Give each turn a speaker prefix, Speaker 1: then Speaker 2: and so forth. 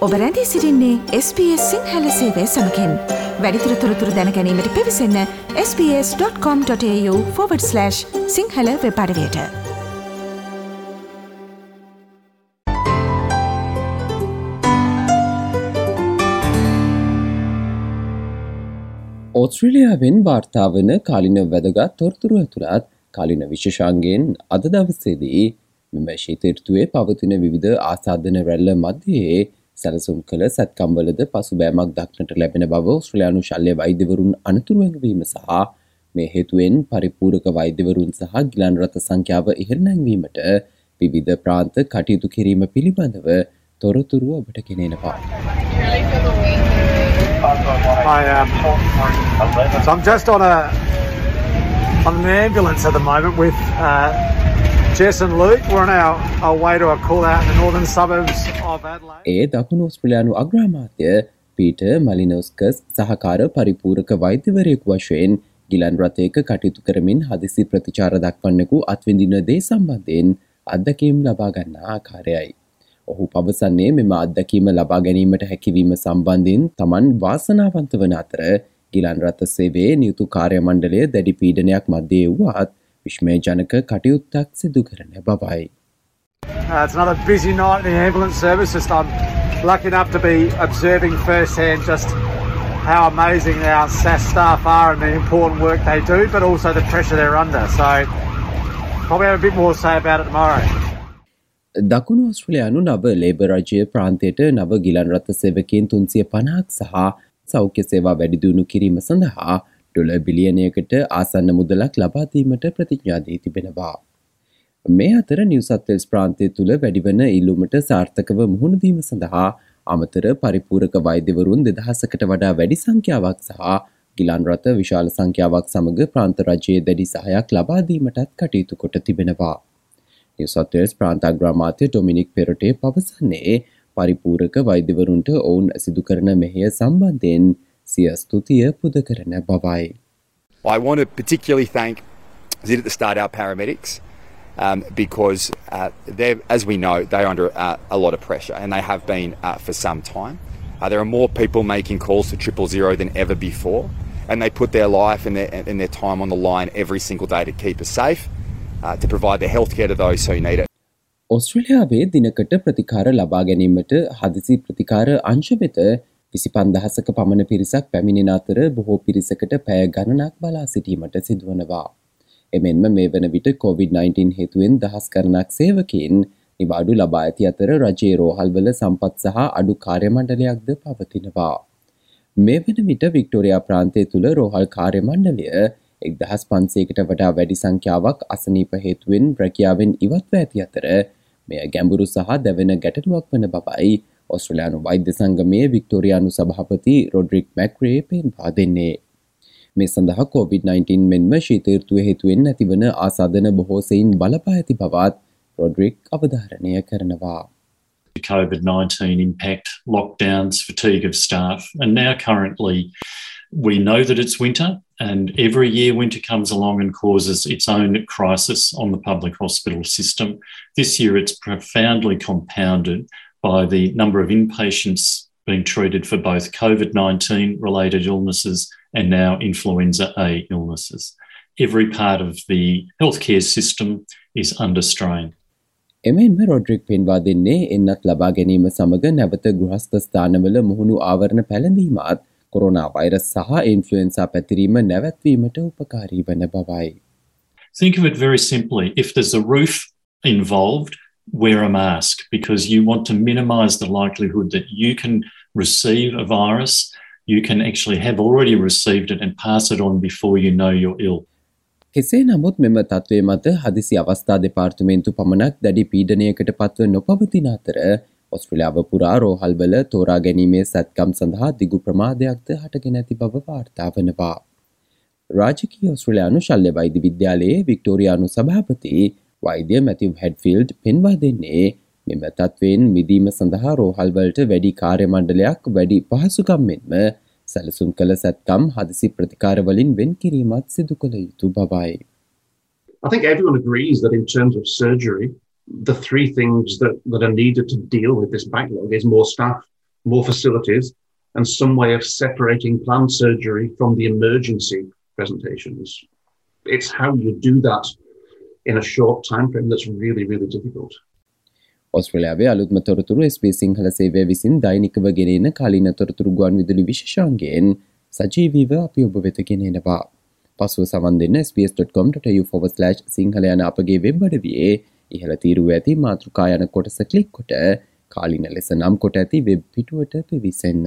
Speaker 1: ඔබ රැඳී සිරින්නේ SBS සිංහල සේවය සමකෙන්. වැඩිතුර තොරතුර දැනැනීමට පිවිසන්න ps.com.ta/ සිංහල වෙපඩවයට
Speaker 2: ඕස්ට්‍රලියාවෙන් වාර්තාාවන කාලින වැදගත් තොරතුරු ඇතුළත් කාලින විශෂාන්ගෙන් අද දවස්සේදී මෙම ශීතර්තුවේ පවතින විවිධ ආසාධන රැල්ල මධ්‍යයේ සැලසුම් කළ සැත්කම්වලද පසු බෑමක් දක්නට ලැබෙන බව ස්ට්‍රලයානු ශල්‍ය වෛද්‍යවරුන් අනතුරුවැඟවීම සහ මේ හේතුවෙන් පරිපූරක වෛද්‍යවරුන් සහ ගිලන් රථ සංඛ්‍යාව ඉහරනැංවීමට විවිධ ප්‍රාන්ත කටයුතු කිරීම පිළිබඳව තොරතුරුව ඔබට කෙනෙනවා.
Speaker 3: I um, so I'm just on a on an ambulance at the moment with uh, Jess and Luke. We're on our, our way to a call out in the northern suburbs of Adelaide.
Speaker 2: ඒ දකුණු ඔස්ට්‍රලයානු අග්‍රාමාත්‍ය Peter මලිනෝස්කස් සහකාර පරිපූරක වෛද්‍යවරයෙකු වශයෙන් ගිලන් රථයක කටයුතු කරමින් හදිසි ප්‍රතිචාර දක්වන්නෙකු අත්විඳින දේ සම්බන්ධයෙන් අත්දකීම් ලබාගන්න ආකාරයයි. ඔහු පවසන්නේ මෙම අත්දැකීම ලබා ගැනීමට හැකිවීම සම්බන්ධින් තමන් වාසනාවන්ත වන අතර ගිලන් රථ සේවේ නියුතු කාර්ය මණ්ඩලය දැඩි පීඩනයක් මධ්‍යය වුවත් විශ්මය ජනක කටයුත්තක් සිදු කරන බවයි.
Speaker 3: Uh, it's another busy night in the ambulance service. Just I'm lucky enough to be observing firsthand just how amazing our SAS staff are and the important work they do, but also the pressure they're under. So probably have a bit more to say about it tomorrow.
Speaker 2: දකුණු ඔස්ට්‍රලයානු නව ලේබ රජය ප්‍රාන්තයට නව ගිලන් රථ සේවකයෙන් තුන්සිය පණහක් සහ සෞඛ්‍ය සේවා වැඩිදියුණු කිරීම සඳහා ඩොල බිලියනයකට ආසන්න මුදලක් ලබාදීමට ප්‍රතිඥාදී තිබෙනවා. මේ අතර නිවසත්වල්ස් ප්‍රාන්තය තුළ වැඩිවන ඉල්ලුමට සාර්ථකව මුහුණදීම සඳහා අමතර පරිපූරක වෛද්‍යවරුන් දෙදහසකට වඩා වැඩි සංඛ්‍යාවක් සහ ගිලන් රථ විශාල සංඛ්‍යාවක් සමඟ ප්‍රාන්ත රජයේ දැඩි සහයක් ලබාදීමටත් කටයුතු කොට තිබෙනවා. නිවසත්වල්ස් ප්‍රාන්තග්‍රාමාත්‍ය ඩොමිනික් පෙරටේ පවසන්නේ පරිපූරක වෛද්‍යවරුන්ට ඔවුන් සිදු කරන මෙහය සම්බන්ධයෙන් සිය ස්තුතිය පුද කරන බවයි.
Speaker 4: I want to particularly thank Zid at the start our paramedics um, because uh, they're, as we know, they're under uh, a lot of pressure and they have been uh, for some time. Uh, there are more people making calls to triple zero than ever before and they put their life and their, and their time on the line every single day to keep us safe, uh, to provide the healthcare to those who need it.
Speaker 2: ඔස්ට්‍රලියාවේ දිනකට ප්‍රතිකාර ලබා ගැනීමට හදිසි ප්‍රතිකාර අංශ වෙත විසි පන්දහසක පමණ පිරිසක් පැමිණෙන අතර බොහෝ පිරිසකට පැය ගණනක් බලා සිටීමට සිදුවනවා. එමෙන්ම මේ වන විට COVID-19 හේතුවෙන් දහස් කරනක් සේවකින් නිවාඩු ලබා ඇති අතර රජයේ රෝහල්වල සම්පත් සහ අඩු කාර්යමණ්ඩලයක්ද පවතිනවා. මේ වන විට වික්ටෝරයා ප්‍රාන්තය තුළ රෝහල් කාර්යමණ්ඩලය එක් දහස් පන්සේකට වඩා වැඩි සංඛ්‍යාවක් අසනීප හේතුවෙන් රැකියාවෙන් ඉවත්ව ඇති අතර මෙය ගැඹුරු සහ දැවෙන ගැටලුවක් වන බවයි ඔස්ට්‍රලයානු වෛද්‍ය සංගමය වික්ටෝරයානු සභහපති රොඩරික් මැක්රේ පෙන්වා දෙන්නේ. මේ සඳහා COVID-19 මෙන්ම ශීතර්තුව හේතුවෙන් ඇතිවන ආසාධන බොහෝසයින් බලපා ඇති බවත් රොඩරික් අවධාරණය කරනවා.
Speaker 5: COVID 19 impact, lockdowns, fatigue of staff, and now currently we know that it's winter, and every year winter comes along and causes its own crisis on the public hospital system. This year it's profoundly compounded by the number of inpatients being treated for both COVID 19 related illnesses and now influenza A illnesses. Every part of the healthcare system is under strain.
Speaker 2: එමෙන්ම රොඩ්රික් පෙන්වා දෙන්නේ එන්නත් ලබා ගැනීම සමඟ නැවත ගෘහස්ථ ස්ථානවල මුහුණු ආවරණ පැළඳීමත් corona virus සහ ඉන්ෆලුවෙන්සා පැතිරීම නැවැත්වීමට උපකාරී වන බවයි.
Speaker 5: Think of it very simply. If there's a roof involved, wear a mask because you want to minimize the likelihood that you can receive a virus. You can actually have already received it and pass it on before you know you're ill.
Speaker 2: කෙසේ නමුත් මෙම තත්ත්වය මත හදිසි අවස්ථා දෙපාර්තමේන්තු පමණක් දැඩි පීඩනයකට පත්ව නොපවතින අතර ඔස්ට්‍රලියාව පුරා රෝහල්වල තෝරා ගැනීමේ සැත්කම් සඳහා දිගු ප්‍රමාදයක්ද හටගෙන ඇති බව වාර්තා වනවා. රාජකී ඔස්ට්‍රලයානු ශල්්‍ය වෛද්‍ය විද්‍යාලයේ වික්ටෝරයානු සභාපති වෛද්‍ය මැතිව් හැඩ්ෆිල්ඩ් පෙන්වා දෙන්නේ මෙම තත්වයෙන් මිදීම සඳහා රෝහල්වලට වැඩි කාර්යමණ්ඩලයක් වැඩි පහසුකම් මෙන්ම සැලසුම් කළ සැත්කම් හදිසි ප්‍රතිකාරවලින් වෙන් කිරීමත් සිදු කළ යුතු බවයි.
Speaker 6: I think everyone agrees that in terms of surgery, the three things that, that are needed to deal with this backlog is more staff more facilities, and some way of separating planned surgery from the emergency presentations. It's how you do that in a short time frame that's really, really difficult.
Speaker 2: ඔස්ට්‍රලයාාවේ අලුත්ම තොරතුරු ස්පේ සිංහල සේවය විසින් දෛනිකව ගෙනෙන කාලින තොරතුරු ගුවන් විදුලි විශෂන්ගෙන් සජීවීව අපි ඔබ වෙත ගෙනෙනවා. පසුව සවන් දෙන්න ps.com.tu/ සිංහල යන අපගේ වෙබ්බඩවයේ ඉහළ තීරුව ඇති මාතෘකා යන කොටස කලික් කොට කාලින ලෙස නම් කොට ඇති වෙබ් පිටුවට පිවිසන්න.